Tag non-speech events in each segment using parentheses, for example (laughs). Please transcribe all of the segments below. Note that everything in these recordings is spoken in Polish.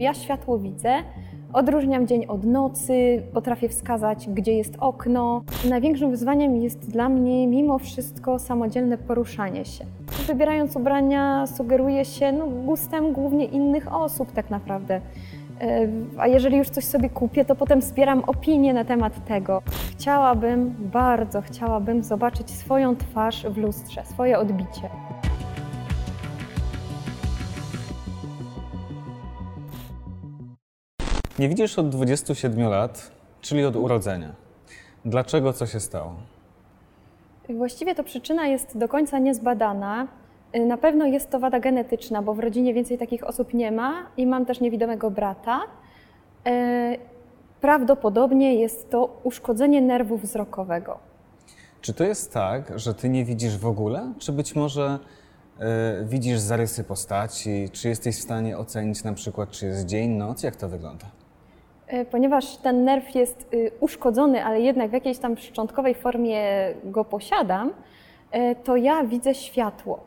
Ja światło widzę, odróżniam dzień od nocy, potrafię wskazać, gdzie jest okno. Największym wyzwaniem jest dla mnie mimo wszystko samodzielne poruszanie się. Wybierając ubrania sugeruję się no, gustem głównie innych osób tak naprawdę. E, A jeżeli już coś sobie kupię, to potem zbieram opinie na temat tego. Chciałabym, bardzo chciałabym zobaczyć swoją twarz w lustrze, swoje odbicie. Nie widzisz od 27 lat, czyli od urodzenia. Dlaczego co się stało? Właściwie to przyczyna jest do końca niezbadana. Y, Na pewno jest to wada genetyczna, bo w rodzinie więcej takich osób nie ma i mam też niewidomego brata. Y, Prawdopodobnie jest to uszkodzenie nerwu wzrokowego. Czy to jest tak, że ty nie widzisz w ogóle, czy być może e, widzisz zarysy postaci, czy jesteś w stanie ocenić na przykład, czy jest dzień, noc, jak to wygląda? Y, Ponieważ ten nerw jest y, uszkodzony, ale jednak w jakiejś tam szczątkowej formie go posiadam, y, to ja widzę światło.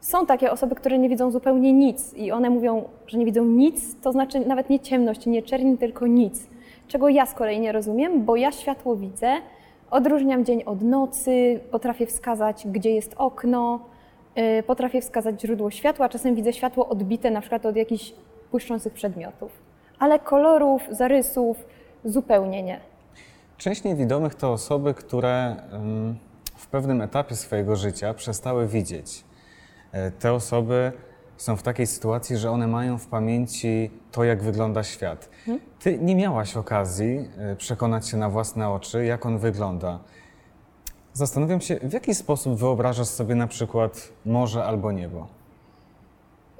Są takie osoby, które nie widzą zupełnie nic i one mówią, że nie widzą nic, to znaczy nawet nie ciemność, nie czerni, tylko nic. Czego ja z kolei nie rozumiem, bo ja światło widzę, odróżniam dzień od nocy, potrafię wskazać, gdzie jest okno, y, potrafię wskazać źródło światła, czasem widzę światło odbite na przykład od jakichś błyszczących przedmiotów. Ale kolorów, zarysów zupełnie nie. Część niewidomych to osoby, które ym, w pewnym etapie swojego życia przestały widzieć. E, Te osoby są w takiej sytuacji, że one mają w pamięci to, jak wygląda świat. Ty nie miałaś okazji e, przekonać się na własne oczy, jak on wygląda. Zastanawiam się, w jaki sposób wyobrażasz sobie na przykład morze albo niebo?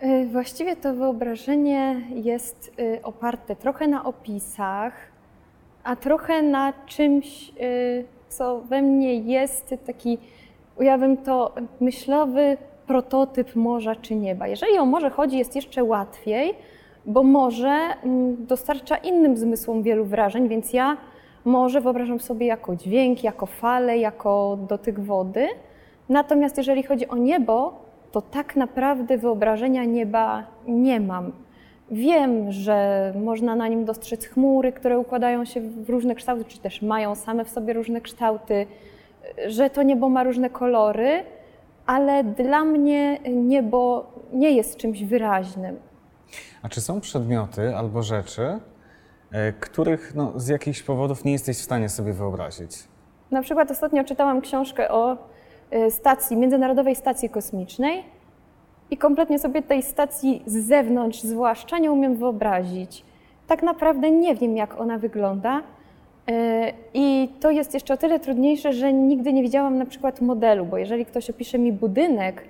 Y, Właściwie to wyobrażenie jest y, oparte trochę na opisach, a trochę na czymś, y, co we mnie jest taki, ujawym to, myślowy prototyp morza czy nieba. Jeżeli o morze chodzi, jest jeszcze łatwiej, bo morze dostarcza innym zmysłom wielu wrażeń, więc ja morze wyobrażam sobie jako dźwięk, jako falę, jako dotyk wody. Natomiast jeżeli chodzi o niebo, to tak naprawdę wyobrażenia nieba nie mam. Wiem, że można na nim dostrzec chmury, które układają się w różne kształty, czy też mają same w sobie różne kształty, że to niebo ma różne kolory, ale dla mnie niebo nie jest czymś wyraźnym. A czy są przedmioty albo rzeczy, e, których no, z jakichś powodów nie jesteś w stanie sobie wyobrazić? Na przykład ostatnio czytałam książkę o stacji, Międzynarodowej Stacji Kosmicznej i kompletnie sobie tej stacji z zewnątrz zwłaszcza nie umiem wyobrazić. Tak naprawdę nie wiem, jak ona wygląda. Y, I to jest jeszcze o tyle trudniejsze, że nigdy nie widziałam na przykład modelu, bo jeżeli ktoś opisze mi budynek,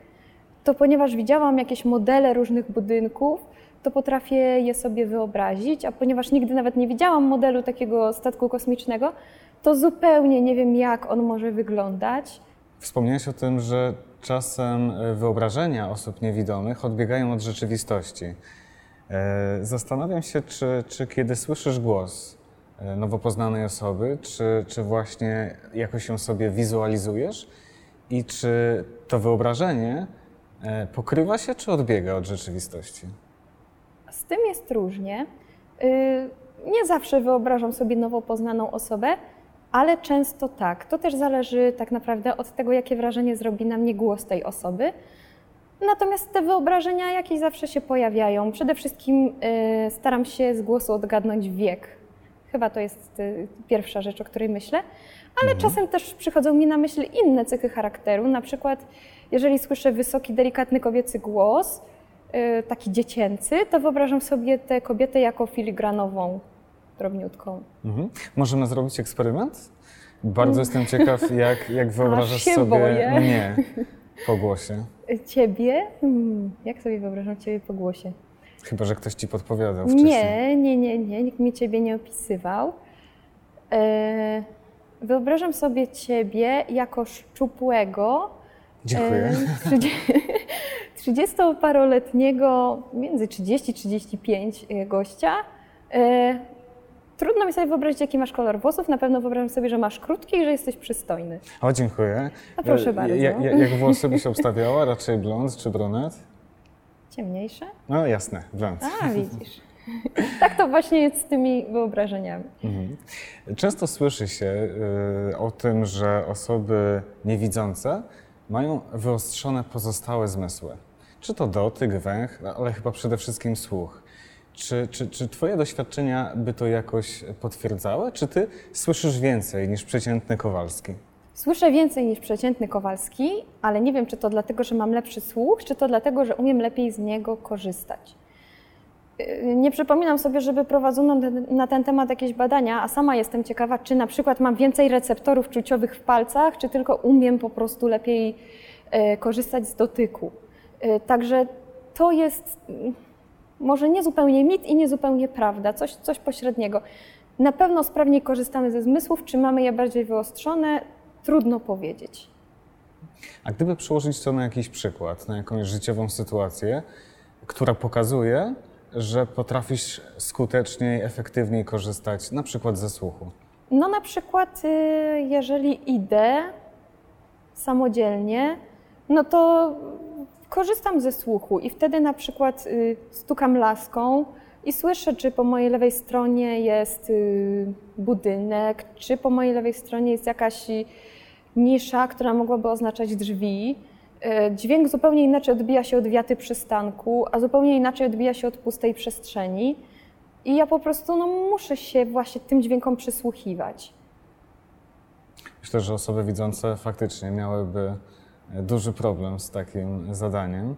to ponieważ widziałam jakieś modele różnych budynków, to potrafię je sobie wyobrazić, a ponieważ nigdy nawet nie widziałam modelu takiego statku kosmicznego, to zupełnie nie wiem, jak on może wyglądać. Wspomniałeś o tym, że czasem e, wyobrażenia osób niewidomych odbiegają od rzeczywistości. E, Zastanawiam się, czy, czy kiedy słyszysz głos e, nowo poznanej osoby, czy, czy właśnie jakoś ją sobie wizualizujesz i czy to wyobrażenie pokrywa się, czy odbiega od rzeczywistości? Z tym jest różnie. Y, Nie zawsze wyobrażam sobie nowo poznaną osobę, ale często tak. To też zależy tak naprawdę od tego, jakie wrażenie zrobi na mnie głos tej osoby. Natomiast te wyobrażenia jakieś zawsze się pojawiają. Przede wszystkim y, staram się z głosu odgadnąć wiek. Chyba to jest y, pierwsza rzecz, o której myślę. Ale czasem też przychodzą mi na myśl inne cechy charakteru. Na przykład, jeżeli słyszę wysoki, delikatny kobiecy głos, y, taki dziecięcy, to wyobrażam sobie tę kobietę jako filigranową, drobniutką. Mhm. Możemy zrobić eksperyment? Bardzo jestem ciekaw, (laughs) jak, jak wyobrażasz sobie boję. mnie po głosie. Ciebie? Hmm, jak sobie wyobrażam Ciebie po głosie? Chyba, że ktoś ci podpowiadał wcześniej. Nie, nie, nie, nie, nikt mi Ciebie nie opisywał. E, wyobrażam sobie Ciebie jako szczupłego, Dziękuję. e, trzydzie- (laughs) 30-paroletniego, między 30-35 e, gościa. Trudno mi sobie wyobrazić, jaki masz kolor włosów. Na pewno wyobrażam sobie, że masz krótkie i że jesteś przystojny. O, dziękuję. A proszę E, bardzo. Ja, ja, jak włosy byś obstawiała? Raczej blond czy brunet? Ciemniejsze? No jasne, blond. A, widzisz. (laughs) tak to właśnie jest z tymi wyobrażeniami. Mhm. Często słyszy się y, o tym, że osoby niewidzące mają wyostrzone pozostałe zmysły. Czy to dotyk, węch, ale chyba przede wszystkim słuch. Czy, czy, czy Twoje doświadczenia by to jakoś potwierdzały? Czy Ty słyszysz więcej niż przeciętny Kowalski? Słyszę więcej niż przeciętny Kowalski, ale nie wiem, czy to dlatego, że mam lepszy słuch, czy to dlatego, że umiem lepiej z niego korzystać. Yy, nie przypominam sobie, żeby prowadzono na ten temat jakieś badania, a sama jestem ciekawa, czy na przykład mam więcej receptorów czuciowych w palcach, czy tylko umiem po prostu lepiej yy, korzystać z dotyku. Yy, także to jest może nie zupełnie mit i nie zupełnie prawda, coś, coś pośredniego. Na pewno sprawniej korzystamy ze zmysłów, czy mamy je bardziej wyostrzone, trudno powiedzieć. A gdyby przełożyć to na jakiś przykład, na jakąś życiową sytuację, która pokazuje, że potrafisz skuteczniej, efektywniej korzystać na przykład ze słuchu? No na przykład, y, jeżeli idę samodzielnie, no to korzystam ze słuchu i wtedy na przykład y, stukam laską i słyszę, czy po mojej lewej stronie jest y, budynek, czy po mojej lewej stronie jest jakaś nisza, która mogłaby oznaczać drzwi. Y, dźwięk zupełnie inaczej odbija się od wiaty przystanku, a zupełnie inaczej odbija się od pustej przestrzeni. I ja po prostu no, muszę się właśnie tym dźwiękom przysłuchiwać. Myślę, że osoby widzące faktycznie miałyby duży problem z takim zadaniem.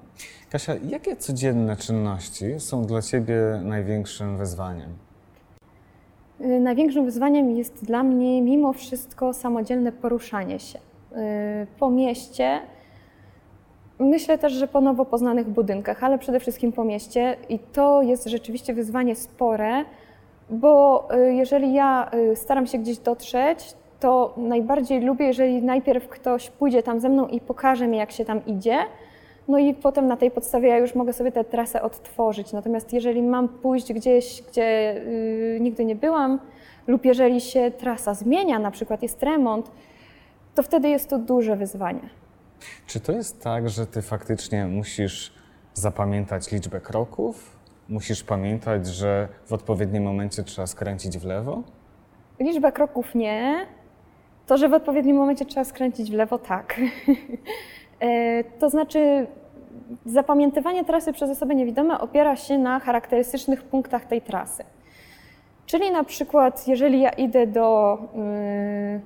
Kasia, jakie codzienne czynności są dla Ciebie największym wyzwaniem? Y, największym wyzwaniem jest dla mnie mimo wszystko samodzielne poruszanie się y, po mieście. Myślę też, że po nowo poznanych budynkach, ale przede wszystkim po mieście i to jest rzeczywiście wyzwanie spore, bo y, jeżeli ja staram się gdzieś dotrzeć, to najbardziej lubię, jeżeli najpierw ktoś pójdzie tam ze mną i pokaże mi, jak się tam idzie, no i potem na tej podstawie ja już mogę sobie tę trasę odtworzyć. Natomiast jeżeli mam pójść gdzieś, gdzie yy, nigdy nie byłam, lub jeżeli się trasa zmienia, na przykład jest remont, to wtedy jest to duże wyzwanie. Czy to jest tak, że ty faktycznie musisz zapamiętać liczbę kroków? Musisz pamiętać, że w odpowiednim momencie trzeba skręcić w lewo? Liczba kroków nie, to, że w odpowiednim momencie trzeba skręcić w lewo, tak. (laughs) E, to znaczy, zapamiętywanie trasy przez osoby niewidome opiera się na charakterystycznych punktach tej trasy. Czyli na przykład, jeżeli ja idę do yy,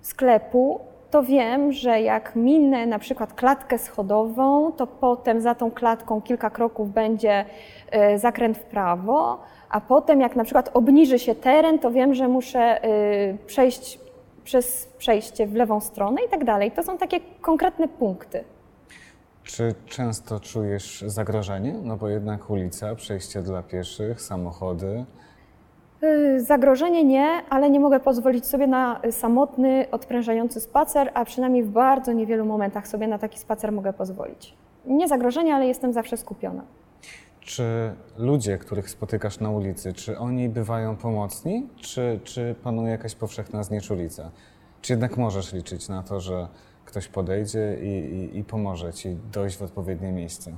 sklepu, to wiem, że jak minę na przykład klatkę schodową, to potem za tą klatką kilka kroków będzie yy, zakręt w prawo, a potem jak na przykład obniży się teren, to wiem, że muszę yy, przejść przez przejście w lewą stronę i tak dalej. To są takie konkretne punkty. Czy często czujesz zagrożenie? No bo jednak ulica, przejście dla pieszych, samochody. Y, zagrożenie nie, ale nie mogę pozwolić sobie na samotny, odprężający spacer, a przynajmniej w bardzo niewielu momentach sobie na taki spacer mogę pozwolić. Nie zagrożenie, ale jestem zawsze skupiona. Czy ludzie, których spotykasz na ulicy, czy oni bywają pomocni, czy, czy panuje jakaś powszechna znieczulica? Czy jednak możesz liczyć na to, że ktoś podejdzie i, i, i pomoże ci dojść w odpowiednie miejsce?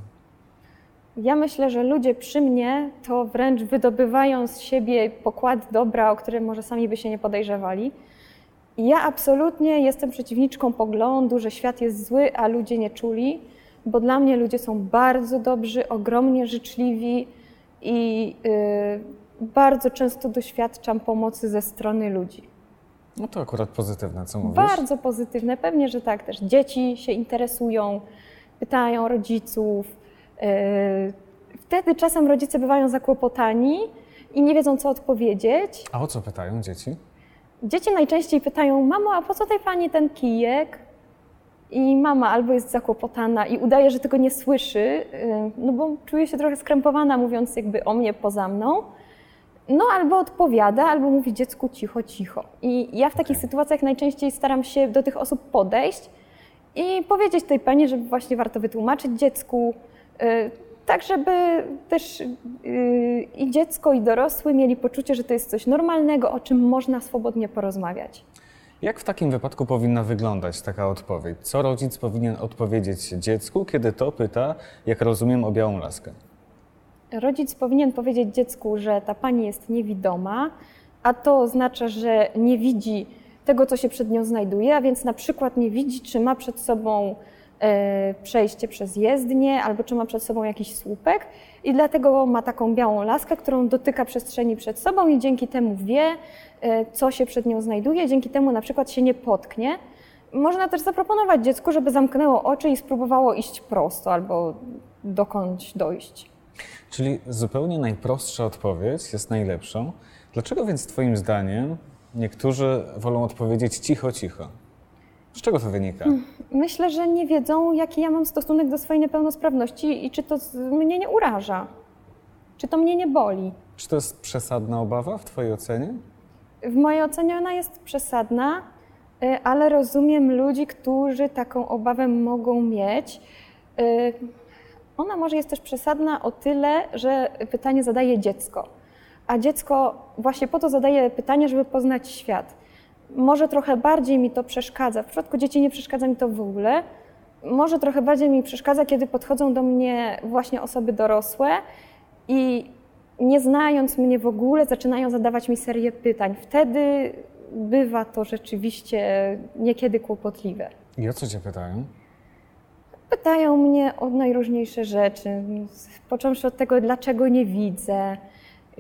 Ja myślę, że ludzie przy mnie to wręcz wydobywają z siebie pokład dobra, o którym może sami by się nie podejrzewali. ja absolutnie jestem przeciwniczką poglądu, że świat jest zły, a ludzie nie czuli bo dla mnie ludzie są bardzo dobrzy, ogromnie życzliwi i y, bardzo często doświadczam pomocy ze strony ludzi. No to akurat pozytywne, co mówisz? Bardzo pozytywne, pewnie, że tak też. Dzieci się interesują, pytają rodziców. Y, wtedy czasem rodzice bywają zakłopotani i nie wiedzą, co odpowiedzieć. A o co pytają dzieci? Dzieci najczęściej pytają, mamo, a po co tej pani ten kijek? I mama albo jest zakłopotana i udaje, że tego nie słyszy, y, no bo czuje się trochę skrępowana, mówiąc jakby o mnie poza mną. No albo odpowiada, albo mówi dziecku cicho, cicho. I ja w takich okay. sytuacjach najczęściej staram się do tych osób podejść i powiedzieć tej pani, że właśnie warto wytłumaczyć dziecku, y, tak żeby też y, i dziecko, i dorosły mieli poczucie, że to jest coś normalnego, o czym można swobodnie porozmawiać. Jak w takim wypadku powinna wyglądać taka odpowiedź? Co rodzic powinien odpowiedzieć dziecku, kiedy to pyta, jak rozumiem, o białą laskę? Rodzic powinien powiedzieć dziecku, że ta pani jest niewidoma, a to oznacza, że nie widzi tego, co się przed nią znajduje, a więc na przykład nie widzi, czy ma przed sobą przejście przez jezdnię, albo czy ma przed sobą jakiś słupek i dlatego ma taką białą laskę, którą dotyka przestrzeni przed sobą i dzięki temu wie, e, co się przed nią znajduje, dzięki temu na przykład się nie potknie. Można też zaproponować dziecku, żeby zamknęło oczy i spróbowało iść prosto albo dokądś dojść. Czyli zupełnie najprostsza odpowiedź jest najlepszą. Dlaczego więc Twoim zdaniem niektórzy wolą odpowiedzieć cicho, cicho? Z czego to wynika? Myślę, że nie wiedzą, jaki ja mam stosunek do swojej niepełnosprawności i czy to mnie nie uraża, czy to mnie nie boli. Czy to jest przesadna obawa w Twojej ocenie? W mojej ocenie ona jest przesadna, y, ale rozumiem ludzi, którzy taką obawę mogą mieć. Y, Ona może jest też przesadna o tyle, że pytanie zadaje dziecko. A dziecko właśnie po to zadaje pytanie, żeby poznać świat. Może trochę bardziej mi to przeszkadza. W przypadku dzieci nie przeszkadza mi to w ogóle. Może trochę bardziej mi przeszkadza, kiedy podchodzą do mnie właśnie osoby dorosłe i nie znając mnie w ogóle, zaczynają zadawać mi serię pytań. Wtedy bywa to rzeczywiście niekiedy kłopotliwe. I o co Cię pytają? Pytają mnie o najróżniejsze rzeczy, począwszy od tego, dlaczego nie widzę,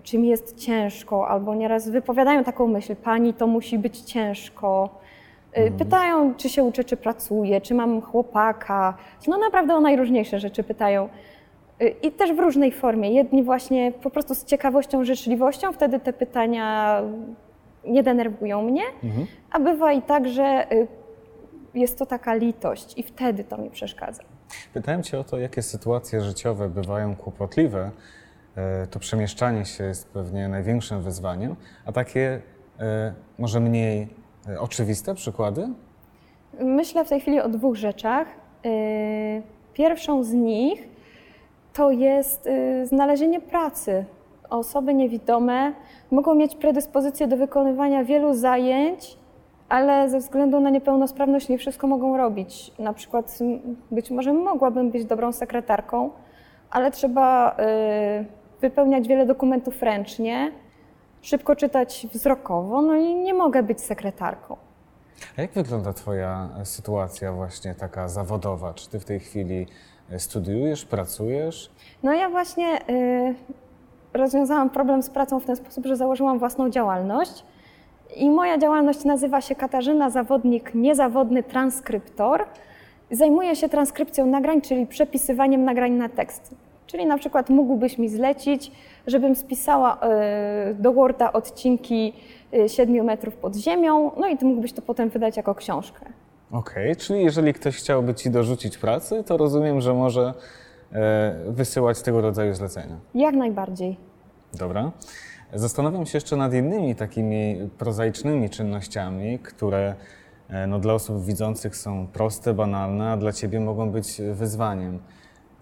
czy mi jest ciężko, albo nieraz wypowiadają taką myśl, pani to musi być ciężko. Y, Pytają, czy się uczę, czy pracuję, czy mam chłopaka. No naprawdę o najróżniejsze rzeczy pytają. Y, I też w różnej formie. Jedni właśnie po prostu z ciekawością, życzliwością, wtedy te pytania nie denerwują mnie, Mhm. a bywa i tak, że y, jest to taka litość i wtedy to mi przeszkadza. Pytałem Cię o to, jakie sytuacje życiowe bywają kłopotliwe. E, To przemieszczanie się jest pewnie największym wyzwaniem, a takie e, może mniej e, oczywiste przykłady? Myślę w tej chwili o dwóch rzeczach. Pierwszą z nich to jest znalezienie pracy. Osoby niewidome mogą mieć predyspozycję do wykonywania wielu zajęć, ale ze względu na niepełnosprawność nie wszystko mogą robić. Na przykład być może mogłabym być dobrą sekretarką, ale trzeba wypełniać wiele dokumentów ręcznie, szybko czytać wzrokowo, no i nie mogę być sekretarką. A jak wygląda Twoja sytuacja właśnie taka zawodowa? Czy Ty w tej chwili e, studiujesz, pracujesz? No ja właśnie y, rozwiązałam problem z pracą w ten sposób, że założyłam własną działalność. I moja działalność nazywa się Katarzyna Zawodnik Niezawodny Transkryptor. Zajmuję się transkrypcją nagrań, czyli przepisywaniem nagrań na tekst. Czyli na przykład mógłbyś mi zlecić, żebym spisała y, do Worda odcinki 7 metrów pod ziemią, no i ty mógłbyś to potem wydać jako książkę. Okej, czyli jeżeli ktoś chciałby Ci dorzucić pracy, to rozumiem, że może e, wysyłać tego rodzaju zlecenia. Jak najbardziej. Dobra. Zastanawiam się jeszcze nad innymi takimi prozaicznymi czynnościami, które e, no, dla osób widzących są proste, banalne, a dla Ciebie mogą być wyzwaniem.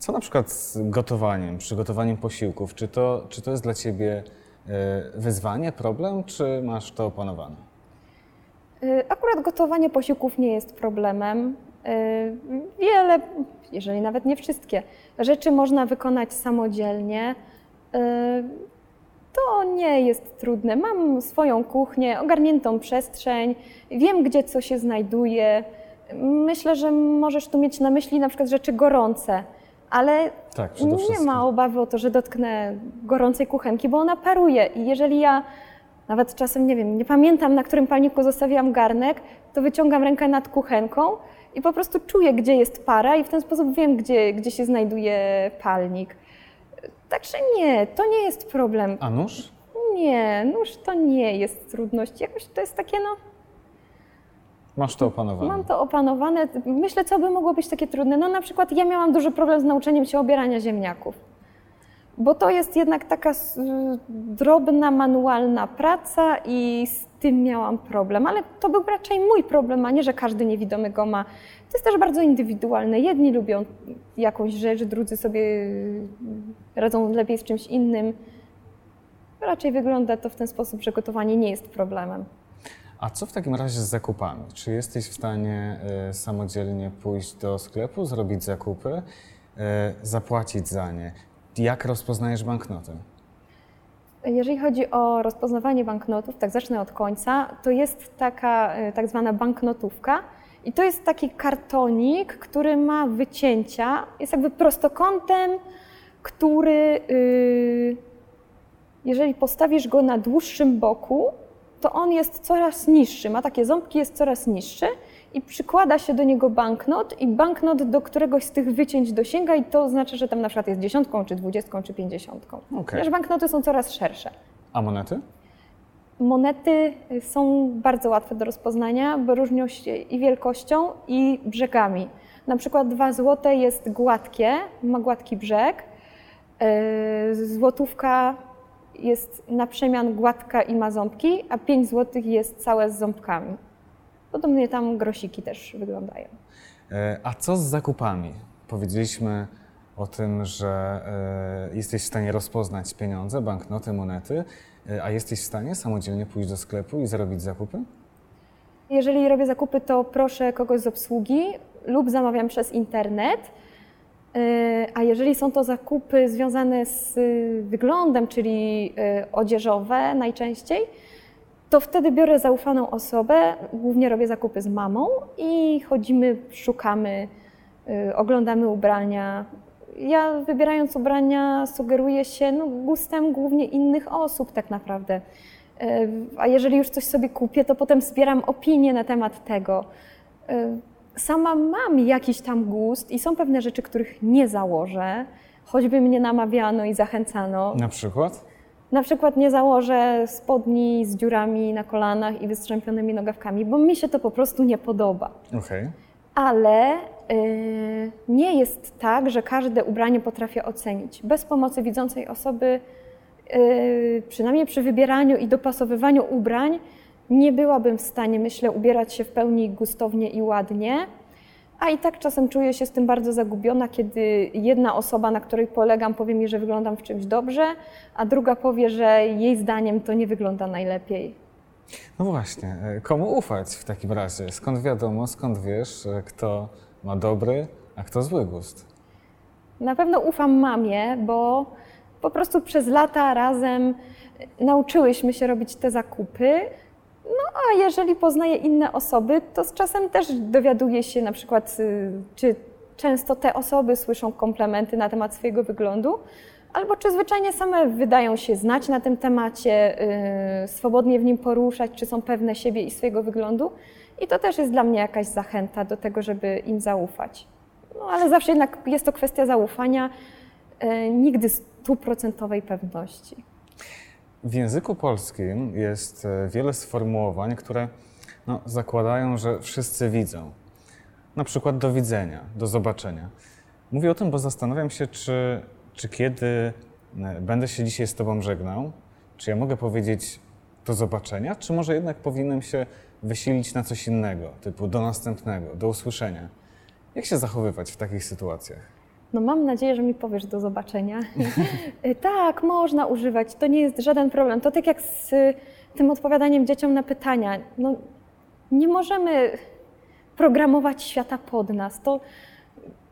Co na przykład z gotowaniem, przygotowaniem posiłków? Czy to, czy to jest dla Ciebie e, wyzwanie, problem, czy masz to opanowane? Y, Akurat gotowanie posiłków nie jest problemem. Y, Wiele, jeżeli nawet nie wszystkie, rzeczy można wykonać samodzielnie. To nie jest trudne. Mam swoją kuchnię, ogarniętą przestrzeń, wiem, gdzie co się znajduje. Myślę, że możesz tu mieć na myśli na przykład rzeczy gorące, ale Tak, nie ma obawy o to, że dotknę gorącej kuchenki, bo ona paruje i jeżeli ja nawet czasem, nie wiem, nie pamiętam, na którym palniku zostawiłam garnek, to wyciągam rękę nad kuchenką i po prostu czuję, gdzie jest para i w ten sposób wiem, gdzie, gdzie się znajduje palnik. Także nie, to nie jest problem. A nóż? Nie, nóż to nie jest trudność. Jakoś to jest takie, no, Masz to opanowane. mam to opanowane. Myślę, co by mogło być takie trudne. No na przykład ja miałam duży problem z nauczeniem się obierania ziemniaków. Bo to jest jednak taka drobna, manualna praca i z tym miałam problem. Ale to był raczej mój problem, a nie, że każdy niewidomy go ma. To jest też bardzo indywidualne. Jedni lubią jakąś rzecz, drudzy sobie radzą lepiej z czymś innym. Raczej wygląda to w ten sposób, że gotowanie nie jest problemem. A co w takim razie z zakupami? Czy jesteś w stanie e, samodzielnie pójść do sklepu, zrobić zakupy, e, zapłacić za nie? Jak rozpoznajesz banknoty? Jeżeli chodzi o rozpoznawanie banknotów, tak zacznę od końca, to jest taka y, tak zwana banknotówka i to jest taki kartonik, który ma wycięcia, jest jakby prostokątem, który y, jeżeli postawisz go na dłuższym boku, to on jest coraz niższy, ma takie ząbki, jest coraz niższy i przykłada się do niego banknot i banknot do któregoś z tych wycięć dosięga i to znaczy, że tam na przykład jest dziesiątką, czy dwudziestką, czy pięćdziesiątką. Ponieważ banknoty są coraz szersze. A monety? Monety są bardzo łatwe do rozpoznania, bo różnią się i wielkością, i brzegami. Na przykład 2 złote jest gładkie, ma gładki brzeg. Yy, Złotówka jest na przemian gładka i ma ząbki, a 5 złotych jest całe z ząbkami. Podobnie tam grosiki też wyglądają. E, A co z zakupami? Powiedzieliśmy o tym, że e, jesteś w stanie rozpoznać pieniądze, banknoty, monety, e, a jesteś w stanie samodzielnie pójść do sklepu i zrobić zakupy? Jeżeli robię zakupy, to proszę kogoś z obsługi lub zamawiam przez internet. Yy, A jeżeli są to zakupy związane z y, wyglądem, czyli y, odzieżowe najczęściej, to wtedy biorę zaufaną osobę, głównie robię zakupy z mamą i chodzimy, szukamy, y, oglądamy ubrania. Ja wybierając ubrania sugeruję się no, gustem głównie innych osób tak naprawdę. Y, A jeżeli już coś sobie kupię, to potem zbieram opinie na temat tego. Sama mam jakiś tam gust i są pewne rzeczy, których nie założę, choćby mnie namawiano i zachęcano. Na przykład? Na przykład nie założę spodni z dziurami na kolanach i wystrzępionymi nogawkami, bo mi się to po prostu nie podoba. Okej. Ale y, nie jest tak, że każde ubranie potrafię ocenić. Bez pomocy widzącej osoby, y, przynajmniej przy wybieraniu i dopasowywaniu ubrań, nie byłabym w stanie, myślę, ubierać się w pełni gustownie i ładnie. A i tak czasem czuję się z tym bardzo zagubiona, kiedy jedna osoba, na której polegam, powie mi, że wyglądam w czymś dobrze, a druga powie, że jej zdaniem to nie wygląda najlepiej. No właśnie, e, komu ufać w takim razie? Skąd wiadomo, skąd wiesz, e, kto ma dobry, a kto zły gust? Na pewno ufam mamie, bo po prostu przez lata razem nauczyłyśmy się robić te zakupy. No a jeżeli poznaję inne osoby, to z czasem też dowiaduję się na przykład, y, czy często te osoby słyszą komplementy na temat swojego wyglądu, albo czy zwyczajnie same wydają się znać na tym temacie, y, swobodnie w nim poruszać, czy są pewne siebie i swojego wyglądu. I to też jest dla mnie jakaś zachęta do tego, żeby im zaufać. No ale zawsze jednak jest to kwestia zaufania, y, nigdy stuprocentowej pewności. W języku polskim jest e, wiele sformułowań, które no, zakładają, że wszyscy widzą. Na przykład do widzenia, do zobaczenia. Mówię o tym, bo zastanawiam się, czy, czy kiedy e, będę się dzisiaj z Tobą żegnał, czy ja mogę powiedzieć do zobaczenia, czy może jednak powinienem się wysilić na coś innego, typu do następnego, do usłyszenia. Jak się zachowywać w takich sytuacjach? No mam nadzieję, że mi powiesz do zobaczenia. (laughs) Tak, można używać, to nie jest żaden problem. To tak jak z y, tym odpowiadaniem dzieciom na pytania. No, nie możemy programować świata pod nas. To,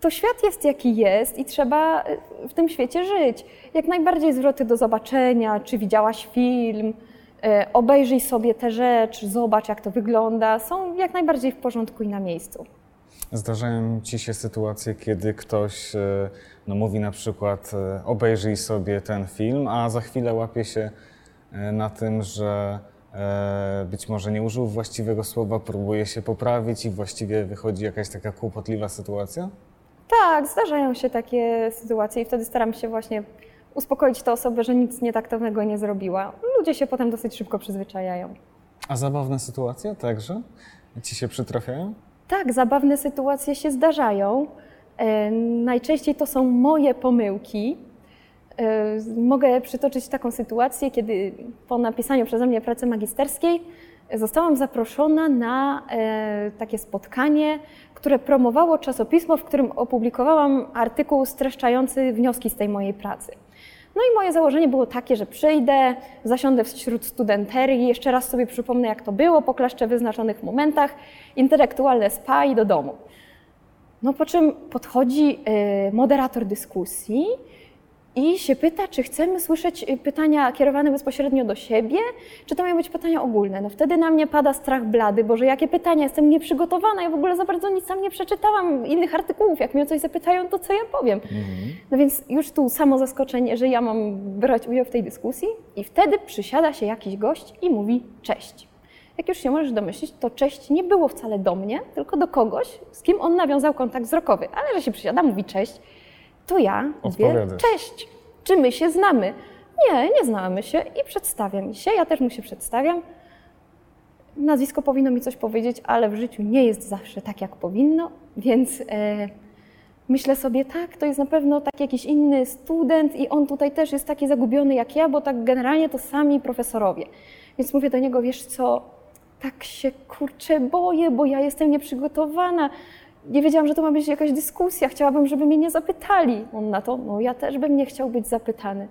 to świat jest jaki jest i trzeba y, w tym świecie żyć. Jak najbardziej zwroty do zobaczenia, czy widziałaś film, y, obejrzyj sobie tę rzecz, zobacz jak to wygląda, są jak najbardziej w porządku i na miejscu. Zdarzają Ci się sytuacje, kiedy ktoś e, no, mówi na przykład e, obejrzyj sobie ten film, a za chwilę łapie się e, na tym, że być może nie użył właściwego słowa, próbuje się poprawić i właściwie wychodzi jakaś taka kłopotliwa sytuacja? Tak, zdarzają się takie sytuacje i wtedy staram się właśnie uspokoić tę osobę, że nic nietaktownego nie zrobiła. Ludzie się potem dosyć szybko przyzwyczajają. A zabawne sytuacje także Ci się przytrafiają? Tak, zabawne sytuacje się zdarzają. E, Najczęściej to są moje pomyłki. E, Mogę przytoczyć taką sytuację, kiedy po napisaniu przeze mnie pracy magisterskiej zostałam zaproszona na e, takie spotkanie, które promowało czasopismo, w którym opublikowałam artykuł streszczający wnioski z tej mojej pracy. No i moje założenie było takie, że przyjdę, zasiądę wśród studenterii, jeszcze raz sobie przypomnę, jak to było, poklaszczę w wyznaczonych momentach, intelektualne spa i do domu. No po czym podchodzi y, moderator dyskusji i się pyta, czy chcemy słyszeć y, pytania kierowane bezpośrednio do siebie, czy to mają być pytania ogólne. No wtedy na mnie pada strach blady, bo że jakie pytania, jestem nieprzygotowana, ja w ogóle za bardzo nic tam nie przeczytałam, innych artykułów, jak mnie o coś zapytają, to co ja powiem. No więc już tu samo zaskoczenie, że ja mam brać udział w tej dyskusji i wtedy przysiada się jakiś gość i mówi cześć. Jak już się możesz domyślić, to cześć nie było wcale do mnie, tylko do kogoś, z kim on nawiązał kontakt wzrokowy. Ale że się przysiada, mówi cześć, to ja mówię cześć. Czy my się znamy? Nie, nie znamy się i przedstawiam się. Ja też mu się przedstawiam. Nazwisko powinno mi coś powiedzieć, ale w życiu nie jest zawsze tak, jak powinno, więc e, myślę sobie, tak, to jest na pewno tak jakiś inny student i on tutaj też jest taki zagubiony jak ja, bo tak generalnie to sami profesorowie. Więc mówię do niego, wiesz co, tak się kurczę boję, bo ja jestem nieprzygotowana. Nie wiedziałam, że to ma być jakaś dyskusja. Chciałabym, żeby mnie nie zapytali. On na to, no ja też bym nie chciał być zapytany.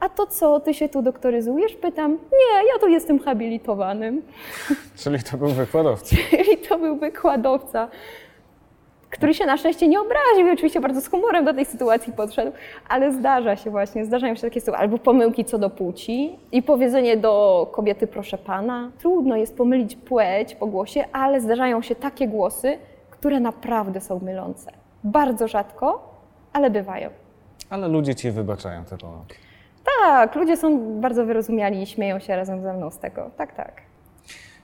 A to co, ty się tu doktoryzujesz? Pytam, nie, ja tu jestem habilitowanym. (laughs) Czyli to był wykładowca. I to był wykładowca, który się na szczęście nie obraził i oczywiście bardzo z humorem do tej sytuacji podszedł, ale zdarza się właśnie, zdarzają się takie sytuacje, albo pomyłki co do płci i powiedzenie do kobiety proszę pana. Trudno jest pomylić płeć po głosie, ale zdarzają się takie głosy, które naprawdę są mylące. Bardzo rzadko, ale bywają. Ale ludzie ci wybaczają te pomyłki. Tak, ludzie są bardzo wyrozumiali i śmieją się razem ze mną z tego. Tak, tak.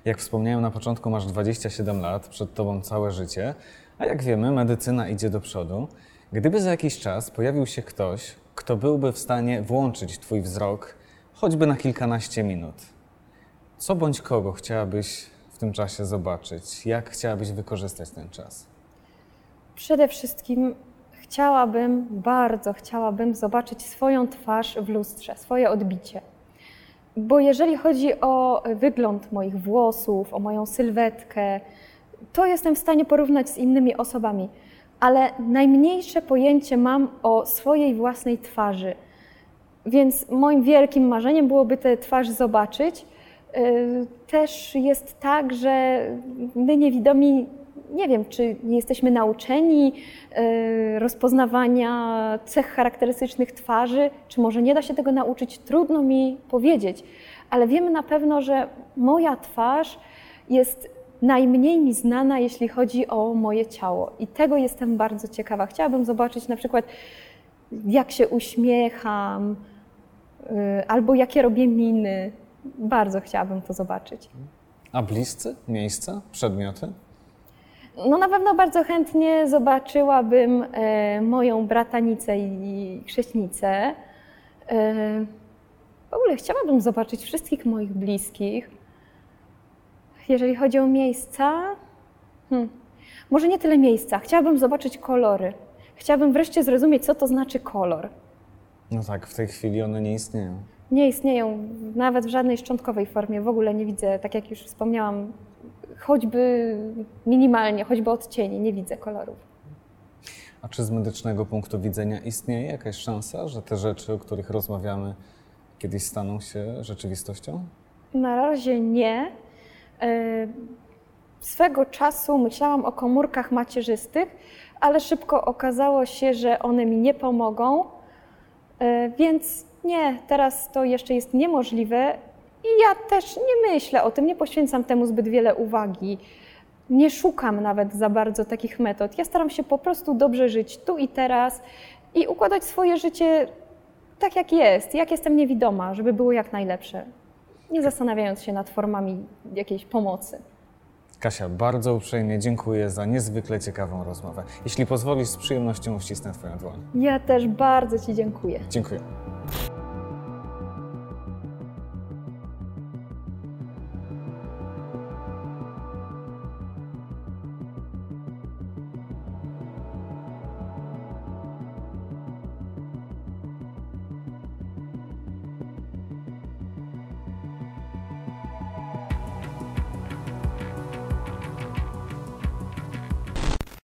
Jak wspomniałem na początku, masz 27 lat, przed tobą całe życie, a jak wiemy, medycyna idzie do przodu. Gdyby za jakiś czas pojawił się ktoś, kto byłby w stanie włączyć twój wzrok choćby na kilkanaście minut, co bądź kogo chciałabyś w tym czasie zobaczyć? Jak chciałabyś wykorzystać ten czas? Przede wszystkim chciałabym, bardzo chciałabym zobaczyć swoją twarz w lustrze, swoje odbicie. Bo jeżeli chodzi o wygląd moich włosów, o moją sylwetkę, to jestem w stanie porównać z innymi osobami, ale najmniejsze pojęcie mam o swojej własnej twarzy. Więc moim wielkim marzeniem byłoby tę twarz zobaczyć. Yy, Też jest tak, że my niewidomi, nie wiem, czy nie jesteśmy nauczeni yy, rozpoznawania cech charakterystycznych twarzy, czy może nie da się tego nauczyć, trudno mi powiedzieć, ale wiemy na pewno, że moja twarz jest najmniej mi znana, jeśli chodzi o moje ciało. I tego jestem bardzo ciekawa. Chciałabym zobaczyć na przykład, jak się uśmiecham, yy, albo jakie robię miny. Bardzo chciałabym to zobaczyć. A bliscy? Miejsca? Przedmioty? No na pewno bardzo chętnie zobaczyłabym e, moją bratanicę i chrześnicę. E, w ogóle chciałabym zobaczyć wszystkich moich bliskich. Jeżeli chodzi o miejsca, hmm, może nie tyle miejsca. Chciałabym zobaczyć kolory. Chciałabym wreszcie zrozumieć, co to znaczy kolor. No tak, w tej chwili one nie istnieją. Nie istnieją nawet w żadnej szczątkowej formie. W ogóle nie widzę, tak jak już wspomniałam, choćby minimalnie, choćby odcieni, nie widzę kolorów. A czy z medycznego punktu widzenia istnieje jakaś szansa, że te rzeczy, o których rozmawiamy, kiedyś staną się rzeczywistością? Na razie nie. E, Swego czasu myślałam o komórkach macierzystych, ale szybko okazało się, że one mi nie pomogą, E, więc nie, teraz to jeszcze jest niemożliwe i ja też nie myślę o tym, nie poświęcam temu zbyt wiele uwagi. Nie szukam nawet za bardzo takich metod. Ja staram się po prostu dobrze żyć tu i teraz i układać swoje życie tak, jak jest, jak jestem niewidoma, żeby było jak najlepsze, nie zastanawiając się nad formami jakiejś pomocy. Kasia, bardzo uprzejmie dziękuję za niezwykle ciekawą rozmowę. Jeśli pozwolisz, z przyjemnością uścisnę Twoją dłoń. Ja też bardzo Ci dziękuję. Dziękuję.